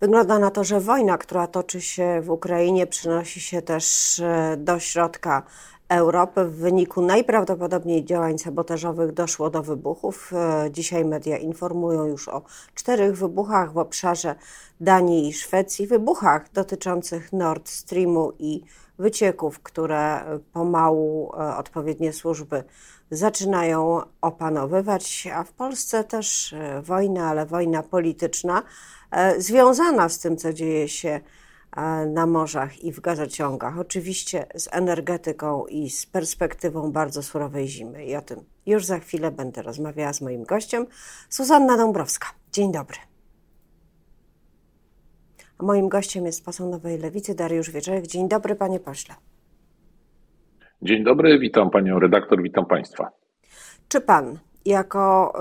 Wygląda na to, że wojna, która toczy się w Ukrainie, przynosi się też e, do środka Europy. W wyniku najprawdopodobniej działań sabotażowych doszło do wybuchów. E, dzisiaj media informują już o czterech wybuchach w obszarze Danii i Szwecji, wybuchach dotyczących Nord Streamu i wycieków, które pomału e, odpowiednie służby zaczynają opanowywać, a w Polsce też wojna, ale wojna polityczna. E, związana z tym, co dzieje się e, na morzach i w gazociągach. Oczywiście z energetyką i z perspektywą bardzo surowej zimy. I o tym już za chwilę będę rozmawiała z moim gościem, Suzanna Dąbrowska. Dzień dobry. Moim gościem jest poseł Nowej Lewicy Dariusz Wieczorek. Dzień dobry, panie pośle. Dzień dobry, witam panią redaktor, witam państwa. Czy pan jako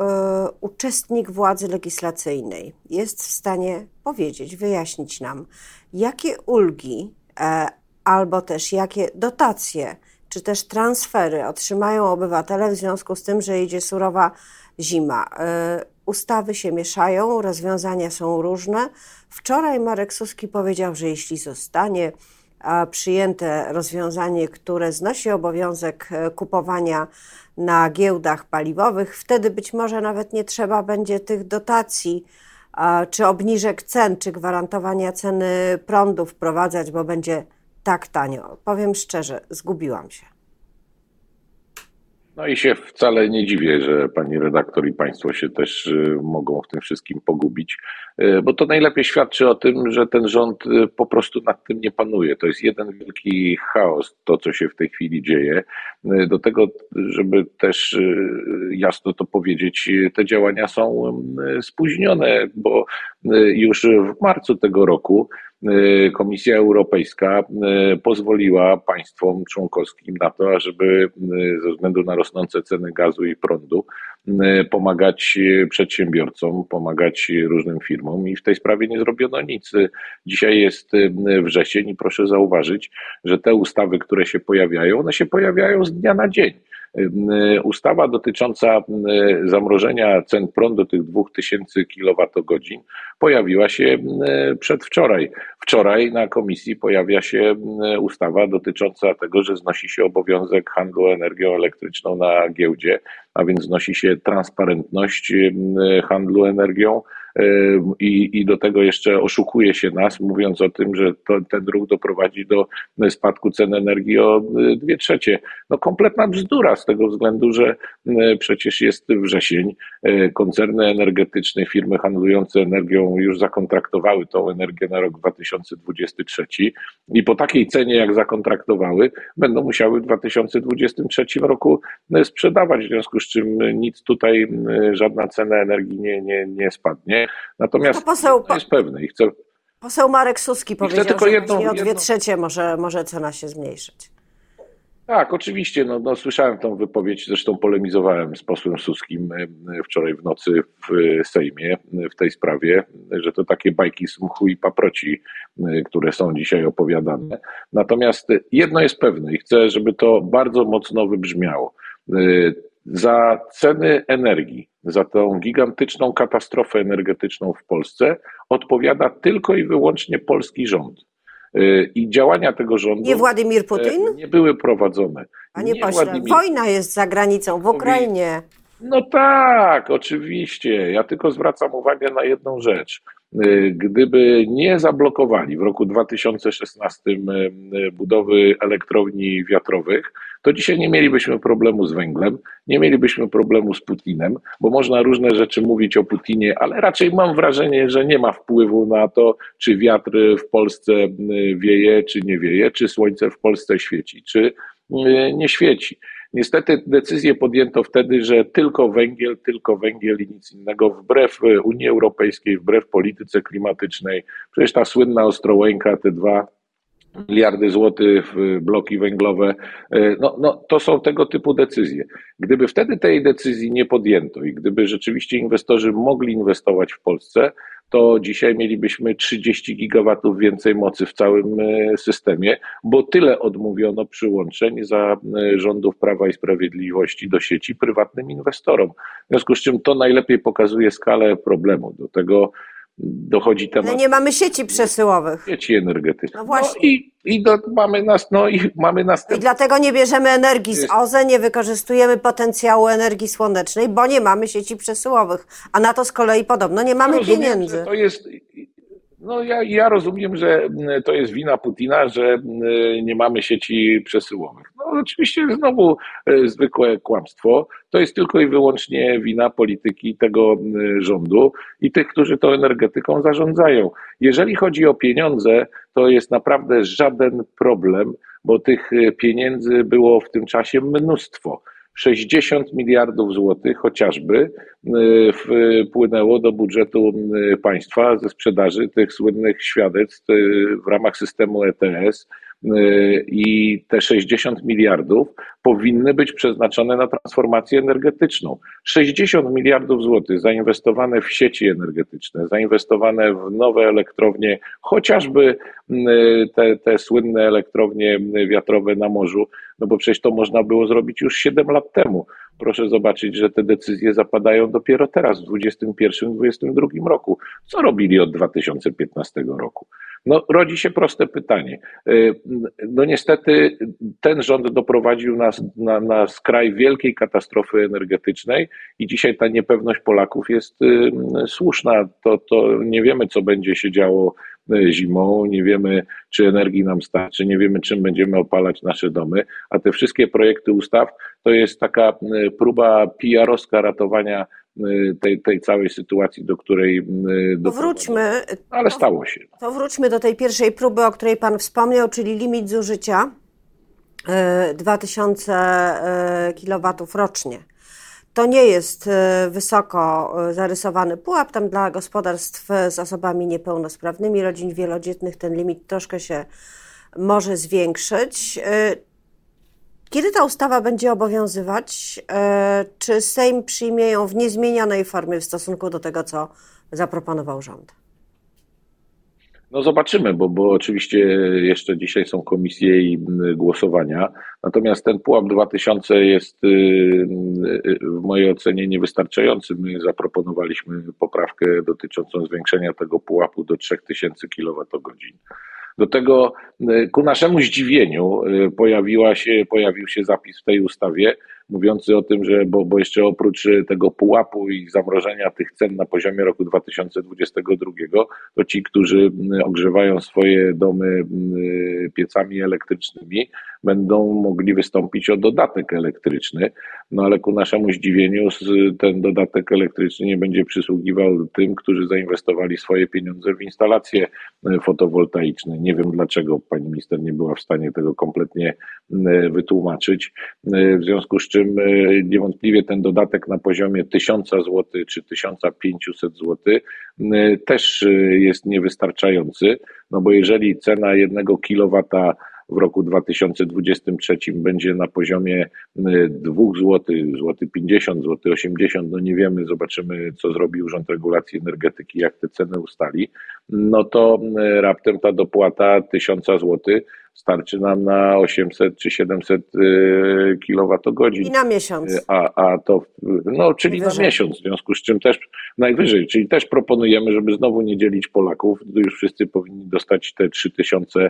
y, uczestnik władzy legislacyjnej jest w stanie powiedzieć, wyjaśnić nam, jakie ulgi e, albo też jakie dotacje, czy też transfery otrzymają obywatele w związku z tym, że idzie surowa zima. E, ustawy się mieszają, rozwiązania są różne. Wczoraj Marek Suski powiedział, że jeśli zostanie przyjęte rozwiązanie, które znosi obowiązek e, kupowania na giełdach paliwowych. Wtedy być może nawet nie trzeba będzie tych dotacji, czy obniżek cen, czy gwarantowania ceny prądu wprowadzać, bo będzie tak tanio. Powiem szczerze, zgubiłam się. No i się wcale nie dziwię, że pani redaktor i państwo się też y, mogą w tym wszystkim pogubić, y, bo to najlepiej świadczy o tym, że ten rząd y, po prostu nad tym nie panuje. To jest jeden wielki chaos, to co się w tej chwili dzieje. Do tego, żeby też jasno to powiedzieć, te działania są spóźnione, bo już w marcu tego roku Komisja Europejska y, pozwoliła państwom członkowskim na to, ażeby y, ze względu na rosnące ceny gazu i prądu pomagać przedsiębiorcom, pomagać różnym firmom i w tej sprawie nie zrobiono nic. Dzisiaj jest wrzesień i proszę zauważyć, że te ustawy, które się pojawiają, one się pojawiają z dnia na dzień. Ustawa dotycząca zamrożenia cen prądu tych 2000 kWh pojawiła się przedwczoraj. Wczoraj na komisji pojawia się ustawa dotycząca tego, że znosi się obowiązek handlu energią elektryczną na giełdzie, a więc znosi się transparentność handlu energią i, i do tego jeszcze oszukuje się nas, mówiąc o tym, że to, ten ruch doprowadzi do spadku cen energii o y, dwie trzecie. No kompletna bzdura z tego względu, że y, przecież jest wrzesień, y, koncerny energetyczne, firmy handlujące energią już zakontraktowały tą energię na rok 2023 i po takiej cenie, jak zakontraktowały, będą musiały w 2023 roku sprzedawać, w związku z czym nic tutaj, żadna cena energii nie, nie, nie spadnie. Natomiast no poseł, jest pewne i chcę. Poseł Marek Suski powiedział, tylko że jedną, o dwie trzecie może, może cena się zmniejszyć. Tak, oczywiście. No, no, słyszałem tą wypowiedź, zresztą polemizowałem z posłem Suskim e, wczoraj w nocy w Sejmie w tej sprawie, że to takie bajki z mchu i paproci, e, które są dzisiaj opowiadane. Natomiast jedno jest pewne i chcę, żeby to bardzo mocno wybrzmiało. E, za ceny energii, za tą gigantyczną katastrofę energetyczną w Polsce odpowiada tylko i wyłącznie polski rząd. Y, I działania tego rządu nie Władimir Putin? nie były prowadzone. Panie nie pośle, Władimir... wojna jest za granicą, w Ukrainie. No tak, oczywiście. Ja tylko zwracam uwagę na jedną rzecz. Y, gdyby nie zablokowali w roku 2016 y, budowy elektrowni wiatrowych, to dzisiaj nie mielibyśmy problemu z węglem, nie mielibyśmy problemu z Putinem, bo można różne rzeczy mówić o Putinie, ale raczej mam wrażenie, że nie ma wpływu na to, czy wiatr w Polsce y, wieje, czy nie wieje, czy słońce w Polsce świeci, czy nie świeci. Niestety decyzję podjęto wtedy, że tylko węgiel, tylko węgiel i nic innego, wbrew Unii Europejskiej, wbrew polityce klimatycznej. Przecież ta słynna Ostrołęka, te dwa miliardy złotych w bloki węglowe. E, no, no, to są tego typu decyzje. Gdyby wtedy tej decyzji nie podjęto i gdyby rzeczywiście inwestorzy mogli inwestować w Polsce, to dzisiaj mielibyśmy 30 gigawatów więcej mocy w całym e, systemie, bo tyle odmówiono przyłączeń za rządów Prawa i Sprawiedliwości do sieci prywatnym inwestorom. W związku z czym to najlepiej pokazuje skalę problemu. Do tego dochodzi temat. Ale nie mamy sieci przesyłowych. Sieci energetycznych. No właśnie. No i, i do, mamy nas, no i mamy I następny. dlatego nie bierzemy energii z OZE, nie wykorzystujemy potencjału energii słonecznej, bo nie mamy sieci przesyłowych. A na to z kolei podobno nie mamy Rozumiem, pieniędzy. To jest, no ja, ja rozumiem, że to jest wina Putina, że mm, nie mamy sieci przesyłowych. Oczywiście znowu e, zwykłe kłamstwo. To jest tylko i wyłącznie wina polityki tego mm, rządu i tych, którzy tą energetyką zarządzają. Jeżeli chodzi o pieniądze, to jest naprawdę żaden problem, bo tych e, pieniędzy było w tym czasie mnóstwo. 60 miliardów złotych chociażby wpłynęło do budżetu państwa ze sprzedaży tych słynnych świadectw w ramach systemu ETS i te 60 miliardów powinny być przeznaczone na transformację energetyczną. 60 miliardów złotych zainwestowane w sieci energetyczne, zainwestowane w nowe elektrownie, chociażby te, te słynne elektrownie wiatrowe na morzu, no bo przecież to można było zrobić już 7 lat temu. Proszę zobaczyć, że te decyzje zapadają dopiero teraz, w 2021-2022 roku. Co robili od 2015 roku? No, rodzi się proste pytanie. Y, no niestety ten rząd doprowadził nas na, na skraj wielkiej katastrofy energetycznej i dzisiaj ta niepewność Polaków jest y, słuszna. To, to nie wiemy, co będzie się działo y, zimą, nie wiemy, czy energii nam starczy, nie wiemy, czym będziemy opalać nasze domy, a te wszystkie projekty ustaw to jest taka próba PR-owska ratowania tej, tej całej sytuacji, do której. Y, to wróćmy. Ale stało się. To wróćmy do tej pierwszej próby, o której Pan wspomniał, czyli limit zużycia 2000 y, kW rocznie. To nie jest wysoko zarysowany pułap. Tam dla gospodarstw z osobami niepełnosprawnymi, rodzin wielodzietnych ten limit troszkę się może zwiększyć. Kiedy ta ustawa będzie obowiązywać? E, czy Sejm przyjmie ją w niezmienionej formie w stosunku do tego, co zaproponował rząd? No zobaczymy, bo, bo oczywiście jeszcze dzisiaj są komisje i głosowania. Natomiast ten pułap 2000 jest y, y, w mojej ocenie niewystarczający. My zaproponowaliśmy poprawkę dotyczącą zwiększenia tego pułapu do 3000 kWh. Do tego y, ku naszemu zdziwieniu y, pojawiła się, pojawił się zapis w tej ustawie mówiący o tym, że bo, bo jeszcze oprócz tego pułapu i zamrożenia tych cen na poziomie roku 2022, to ci, którzy ogrzewają swoje domy piecami elektrycznymi, będą mogli wystąpić o dodatek elektryczny. No ale ku naszemu zdziwieniu ten dodatek elektryczny nie będzie przysługiwał tym, którzy zainwestowali swoje pieniądze w instalacje e, fotowoltaiczne. Nie wiem dlaczego pani minister nie była w stanie tego kompletnie wytłumaczyć. E, w związku z czym e, niewątpliwie ten dodatek na poziomie 1000 zł czy 1500 zł też jest niewystarczający, no bo jeżeli cena jednego kilowata w roku 2023 będzie na poziomie 2 zł, złoty 50, złoty 80, no nie wiemy, zobaczymy co zrobi Urząd Regulacji Energetyki, jak te ceny ustali, no to y, raptem ta dopłata 1000 zł starczy nam na 800 czy 700 kWh. I na miesiąc. Y, a, a to, no, czyli na miesiąc, w związku z czym też najwyżej, czyli też proponujemy, żeby znowu nie dzielić Polaków, już wszyscy powinni dostać te 3000, y,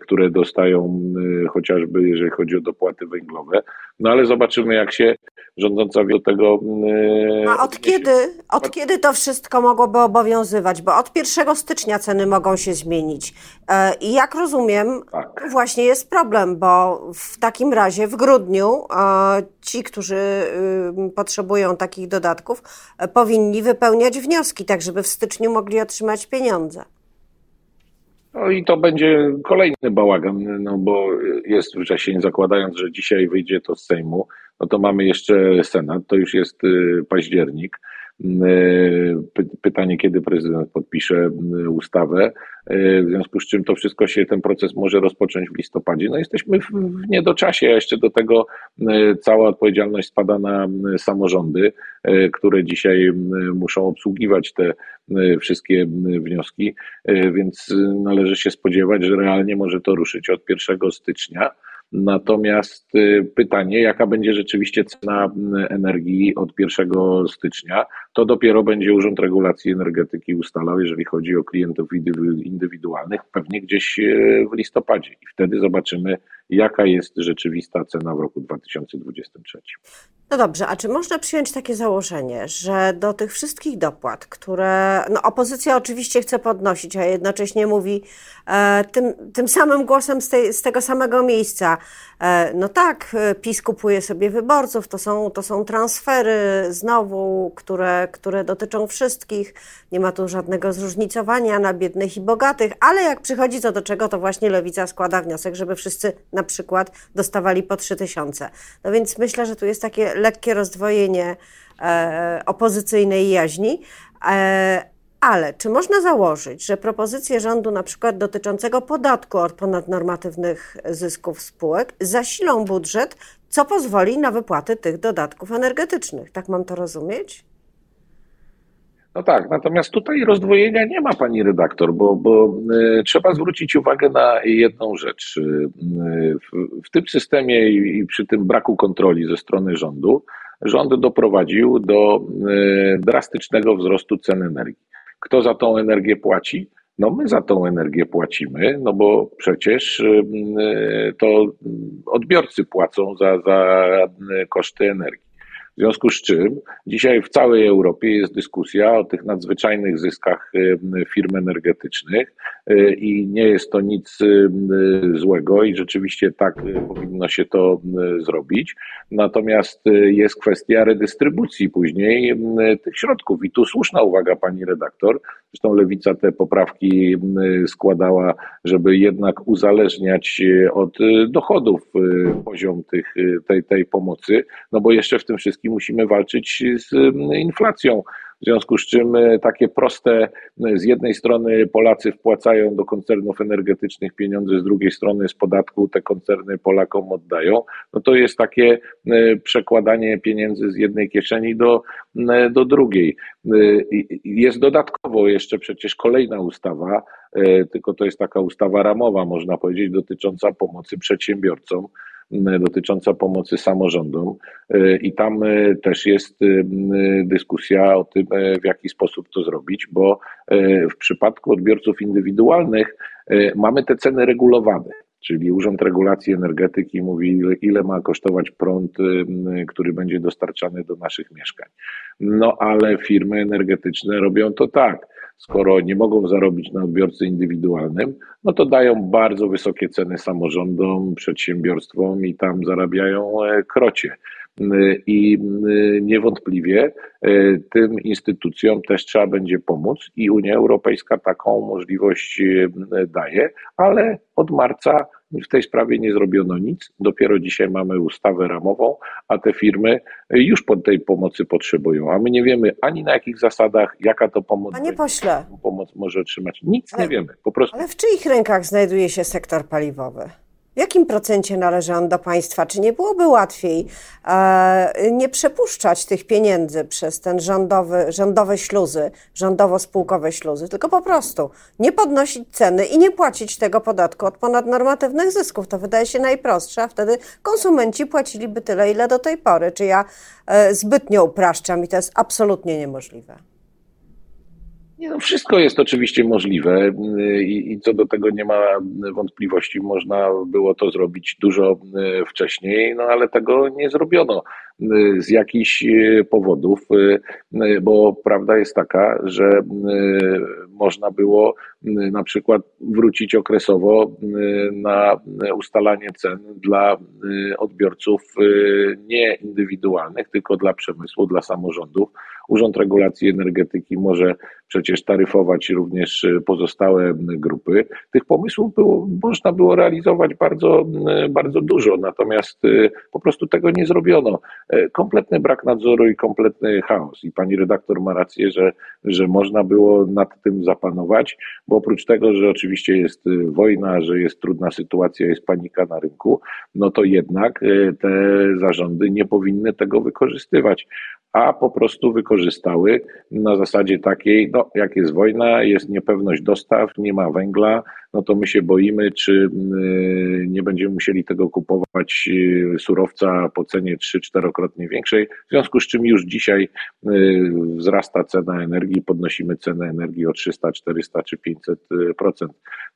które dostają y, chociażby, jeżeli chodzi o dopłaty węglowe. No ale zobaczymy, jak się rządząca do tego. A od kiedy, od kiedy to wszystko mogłoby obowiązywać? Bo od 1 stycznia ceny mogą się zmienić. E, I jak rozumiem, tak tak. Właśnie jest problem, bo w takim razie w grudniu ci, którzy y, potrzebują takich dodatków, powinni wypełniać wnioski, tak żeby w styczniu mogli otrzymać pieniądze. No i to będzie kolejny bałagan, no bo jest wrzesień, zakładając, że dzisiaj wyjdzie to z Sejmu, no to mamy jeszcze Senat, to już jest y, październik. Y, pytanie, kiedy prezydent podpisze ustawę. E, w związku z czym to wszystko się, ten proces może rozpocząć w listopadzie. No jesteśmy w, w niedoczasie, jeszcze do tego e, cała odpowiedzialność spada na samorządy, e, które dzisiaj muszą obsługiwać te wszystkie wnioski, więc należy się spodziewać, że realnie może to ruszyć od 1 stycznia. Natomiast pytanie, jaka będzie rzeczywiście cena energii od 1 stycznia, to dopiero będzie Urząd Regulacji Energetyki ustalał, jeżeli chodzi o klientów indywidualnych, pewnie gdzieś w listopadzie. I wtedy zobaczymy, jaka jest rzeczywista cena w roku 2023. No dobrze, a czy można przyjąć takie założenie, że do tych wszystkich dopłat, które no opozycja oczywiście chce podnosić, a jednocześnie mówi e, tym, tym samym głosem z, tej, z tego samego miejsca, no tak, e, PiS kupuje sobie wyborców, to są, to są transfery znowu, które, które dotyczą wszystkich, nie ma tu żadnego zróżnicowania na biednych i bogatych, ale jak przychodzi co do czego, to właśnie Lewica składa wniosek, żeby wszyscy na przykład dostawali po 3 tysiące. No więc myślę, że tu jest takie lekkie rozdwojenie e, opozycyjnej jaźni. Ale czy można założyć, że propozycje rządu, na przykład dotyczącego podatku od ponadnormatywnych zysków spółek, zasilą budżet, co pozwoli na wypłatę tych dodatków energetycznych? Tak mam to rozumieć? No tak, natomiast tutaj rozdwojenia nie ma, pani redaktor, bo, bo y, trzeba zwrócić uwagę na jedną rzecz. Y, w, w, tym systemie i, i przy tym braku kontroli ze strony rządu, rząd doprowadził do y, drastycznego wzrostu cen energii. Kto za tą energię płaci? No my za tą energię płacimy, no bo przecież to odbiorcy płacą za, za koszty energii. W związku z czym dzisiaj w całej Europie jest dyskusja o tych nadzwyczajnych zyskach firm energetycznych y, i nie jest to nic złego i rzeczywiście tak powinno się to zrobić. Natomiast jest kwestia redystrybucji później tych środków i tu słuszna uwaga pani redaktor. Zresztą Lewica te poprawki składała, żeby jednak uzależniać od dochodów poziom tych, tej, tej pomocy, no bo jeszcze w tym wszystkim musimy walczyć z mm, inflacją. W związku z czym e, takie proste, e, z jednej strony Polacy wpłacają do koncernów energetycznych pieniądze, z drugiej strony z podatku te koncerny Polakom oddają, no to jest takie e, przekładanie pieniędzy z jednej kieszeni do, do drugiej. Jest dodatkowo jeszcze przecież kolejna ustawa, tylko to jest taka ustawa ramowa, można powiedzieć, dotycząca pomocy przedsiębiorcom dotycząca pomocy samorządom e, i tam e, też jest e, dyskusja o tym, w jaki sposób to zrobić, bo w przypadku odbiorców indywidualnych mamy te ceny regulowane. Czyli Urząd Regulacji Energetyki mówi, ile ma kosztować prąd, który będzie dostarczany do naszych mieszkań. No ale firmy energetyczne robią to tak skoro nie mogą zarobić na odbiorcy indywidualnym, no to dają bardzo wysokie ceny samorządom, przedsiębiorstwom i tam zarabiają e, krocie. I niewątpliwie e, tym instytucjom też trzeba będzie pomóc i Unia Europejska taką możliwość daje, ale od marca w tej sprawie nie zrobiono nic. Dopiero dzisiaj mamy ustawę ramową, a te firmy już pod tej pomocy potrzebują. A my nie wiemy ani na jakich zasadach, jaka to pomoc, Panie pośle, pomoc może otrzymać. Nic ale, nie wiemy. Po prostu. Ale w czyich rękach znajduje się sektor paliwowy? W jakim procencie należy on do państwa? Czy nie byłoby łatwiej e, nie przepuszczać tych pieniędzy przez ten rządowy, rządowe śluzy, rządowo-spółkowe śluzy, tylko po prostu nie podnosić ceny i nie płacić tego podatku od ponadnormatywnych zysków? To wydaje się najprostsze, a wtedy konsumenci płaciliby tyle, ile do tej pory. Czy ja e, zbytnio upraszczam i to jest absolutnie niemożliwe? Nie, no wszystko jest oczywiście możliwe i, i, co do tego nie ma wątpliwości. Można było to zrobić dużo e, wcześniej, no ale tego nie zrobiono z jakichś powodów, bo prawda jest taka, że można było na przykład wrócić okresowo na ustalanie cen dla odbiorców nie indywidualnych, tylko dla przemysłu, dla samorządów. Urząd Regulacji Energetyki może przecież taryfować również pozostałe grupy. Tych pomysłów było, można było realizować bardzo, bardzo dużo, natomiast po prostu tego nie zrobiono. Kompletny brak nadzoru i kompletny chaos. I pani redaktor ma rację, że, że można było nad tym zapanować, bo oprócz tego, że oczywiście jest wojna, że jest trudna sytuacja, jest panika na rynku, no to jednak te zarządy nie powinny tego wykorzystywać a po prostu wykorzystały na zasadzie takiej, no jak jest wojna, jest niepewność dostaw, nie ma węgla, no to my się boimy, czy y, nie będziemy musieli tego kupować y, surowca po cenie 3-4-krotnie większej, w związku z czym już dzisiaj y, wzrasta cena energii, podnosimy cenę energii o 300, 400 czy 500%.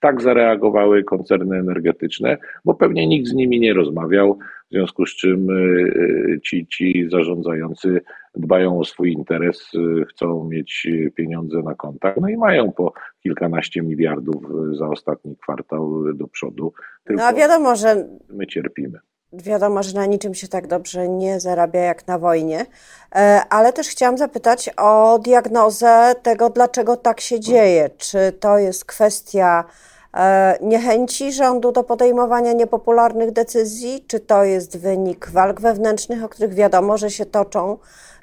Tak zareagowały koncerny energetyczne, bo pewnie nikt z nimi nie rozmawiał, w związku z czym ci, ci zarządzający dbają o swój interes, chcą mieć pieniądze na kontach, no i mają po kilkanaście miliardów za ostatni kwartał do przodu. Tylko no a wiadomo, że my cierpimy. Wiadomo, że na niczym się tak dobrze nie zarabia jak na wojnie, e, ale też chciałam zapytać o diagnozę tego, dlaczego tak się dzieje. Czy to jest kwestia niechęci rządu do podejmowania niepopularnych decyzji, czy to jest wynik walk wewnętrznych, o których wiadomo, że się toczą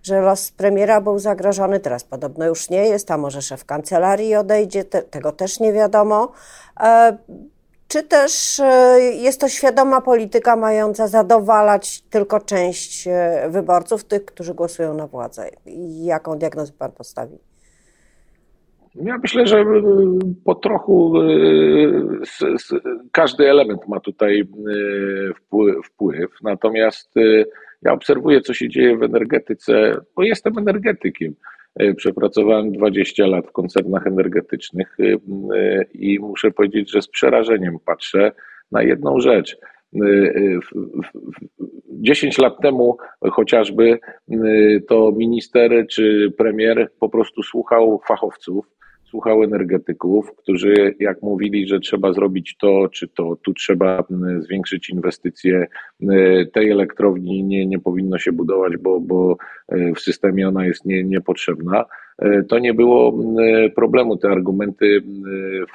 że los premiera był zagrożony, teraz podobno już nie jest, a może szef kancelarii odejdzie, te, tego też nie wiadomo. E, czy też e, jest to świadoma polityka mająca zadowalać tylko część e, wyborców, tych, którzy głosują na władzę? Jaką diagnozę pan postawi? Ja myślę, że po trochu każdy element ma tutaj wpływ. Natomiast ja obserwuję, co się dzieje w energetyce, bo jestem energetykiem. Przepracowałem 20 lat w koncernach energetycznych i muszę powiedzieć, że z przerażeniem patrzę na jedną rzecz. 10 lat temu chociażby to minister czy premier po prostu słuchał fachowców, słuchał energetyków, którzy jak mówili, że trzeba zrobić to czy to, tu trzeba zwiększyć inwestycje, tej elektrowni nie, nie powinno się budować, bo, bo e, w systemie ona jest nie, niepotrzebna, e, to nie było problemu. Te argumenty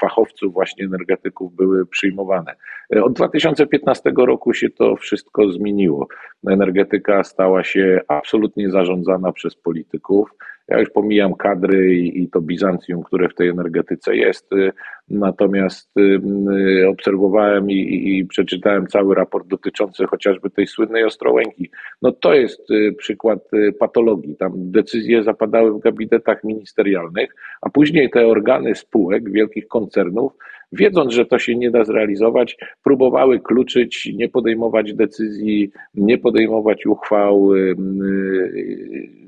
fachowców, właśnie energetyków były przyjmowane. Od 2015 roku się to wszystko zmieniło. Energetyka stała się absolutnie zarządzana przez polityków. Ja już pomijam kadry i, i to Bizancjum, które w tej energetyce jest, y, natomiast y, y, obserwowałem i, i, przeczytałem cały raport dotyczący chociażby tej słynnej Ostrołęki. No to jest przykład patologii. Tam decyzje zapadały w gabinetach ministerialnych, a później te organy spółek, wielkich koncernów, wiedząc, że to się nie da zrealizować, próbowały kluczyć, nie podejmować decyzji, nie podejmować uchwał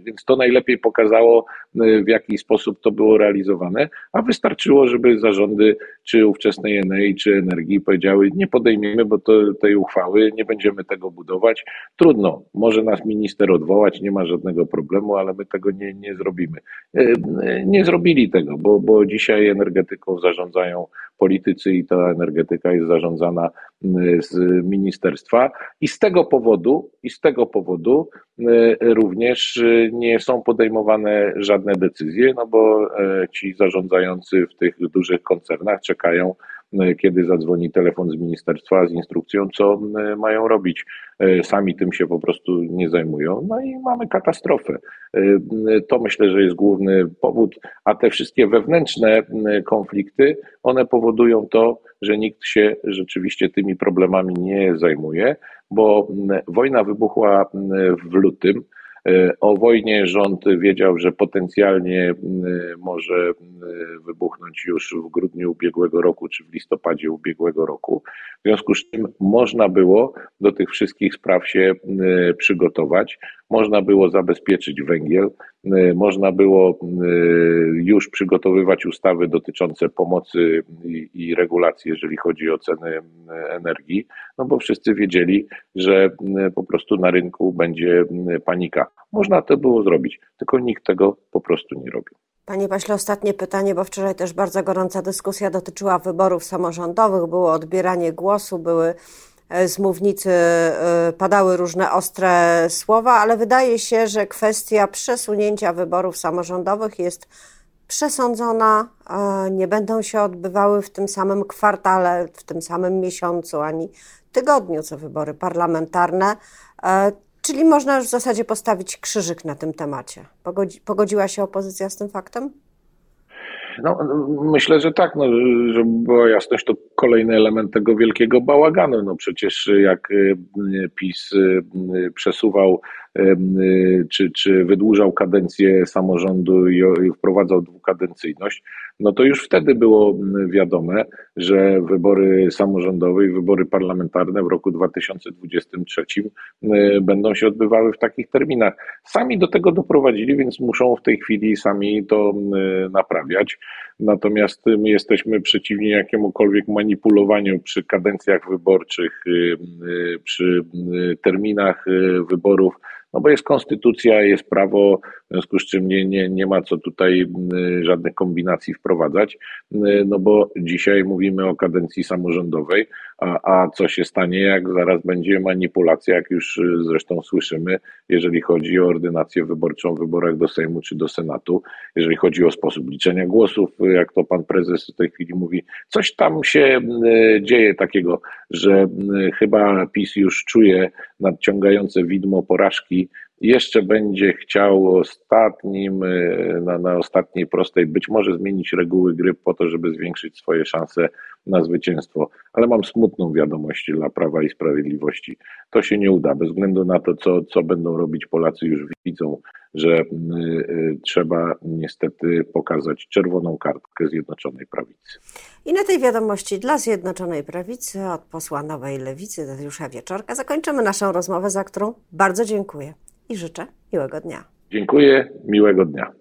więc to najlepiej pokazało, y, w jaki sposób to było realizowane, a wystarczyło, żeby zarządy czy ówczesnej Enei, czy Energii powiedziały, nie podejmiemy, bo to, tej uchwały, nie będziemy tego budować. Trudno, może nas minister odwołać, nie ma żadnego problemu, ale my tego nie, nie zrobimy. Y, y, nie zrobili tego, bo, bo dzisiaj energetyką zarządzają politycy i ta energetyka jest zarządzana z ministerstwa. I z tego powodu, i z tego powodu również nie są podejmowane żadne decyzje, no bo e, ci zarządzający w tych dużych koncernach czekają, kiedy zadzwoni telefon z ministerstwa z instrukcją, co e, mają robić. Sami tym się po prostu nie zajmują. No i mamy katastrofę. To myślę, że jest główny powód, a te wszystkie wewnętrzne konflikty, one powodują to, że nikt się rzeczywiście tymi problemami nie zajmuje, bo wojna wybuchła w lutym. E, o wojnie rząd wiedział, że potencjalnie e, może e, wybuchnąć już w grudniu ubiegłego roku czy w listopadzie ubiegłego roku. W związku z czym można było do tych wszystkich spraw się przygotować, można było zabezpieczyć węgiel, można było już przygotowywać ustawy dotyczące pomocy i regulacji, jeżeli chodzi o ceny energii, no bo wszyscy wiedzieli, że po prostu na rynku będzie panika. Można to było zrobić, tylko nikt tego po prostu nie robił. Panie pośle, ostatnie pytanie, bo wczoraj też bardzo gorąca dyskusja dotyczyła wyborów samorządowych, było odbieranie głosu, były z mównicy e, padały różne ostre słowa, ale wydaje się, że kwestia przesunięcia wyborów samorządowych jest przesądzona, nie będą się odbywały w tym samym kwartale, w tym samym miesiącu ani tygodniu co wybory parlamentarne. E, Czyli można już w zasadzie postawić krzyżyk na tym temacie. Pogodzi, pogodziła się opozycja z tym faktem? No, myślę, że tak, no, żeby była jasność, to kolejny element tego wielkiego bałaganu. No przecież jak y, PiS y, przesuwał czy, czy wydłużał kadencję samorządu i wprowadzał dwukadencyjność, no to już wtedy było wiadome, że wybory samorządowe i wybory parlamentarne w roku 2023 będą się odbywały w takich terminach. Sami do tego doprowadzili, więc muszą w tej chwili sami to naprawiać. Natomiast my jesteśmy przeciwni jakiemukolwiek manipulowaniu przy kadencjach wyborczych, przy terminach wyborów no bo jest konstytucja, jest prawo, w związku z czym nie, nie, nie ma co tutaj y, żadnych kombinacji wprowadzać, y, no bo dzisiaj mówimy o kadencji samorządowej, a, a co się stanie, jak zaraz będzie manipulacja, jak już y, zresztą słyszymy, jeżeli chodzi o ordynację wyborczą w wyborach do Sejmu czy do Senatu, jeżeli chodzi o sposób liczenia głosów, jak to pan prezes w tej chwili mówi, coś tam się dzieje takiego, że chyba PiS już czuje nadciągające widmo porażki jeszcze będzie chciał ostatnim, e, na, na ostatniej prostej być może zmienić reguły gry po to, żeby zwiększyć swoje szanse na zwycięstwo. Ale mam smutną wiadomość dla Prawa i Sprawiedliwości. To się nie uda, bez względu na to, co, co będą robić Polacy, już widzą, że y, trzeba niestety pokazać czerwoną kartkę Zjednoczonej Prawicy. I na tej wiadomości dla Zjednoczonej Prawicy od posła Nowej Lewicy Dariusza Wieczorka zakończymy naszą rozmowę, za którą bardzo dziękuję i życzę miłego dnia. Dziękuję, miłego dnia.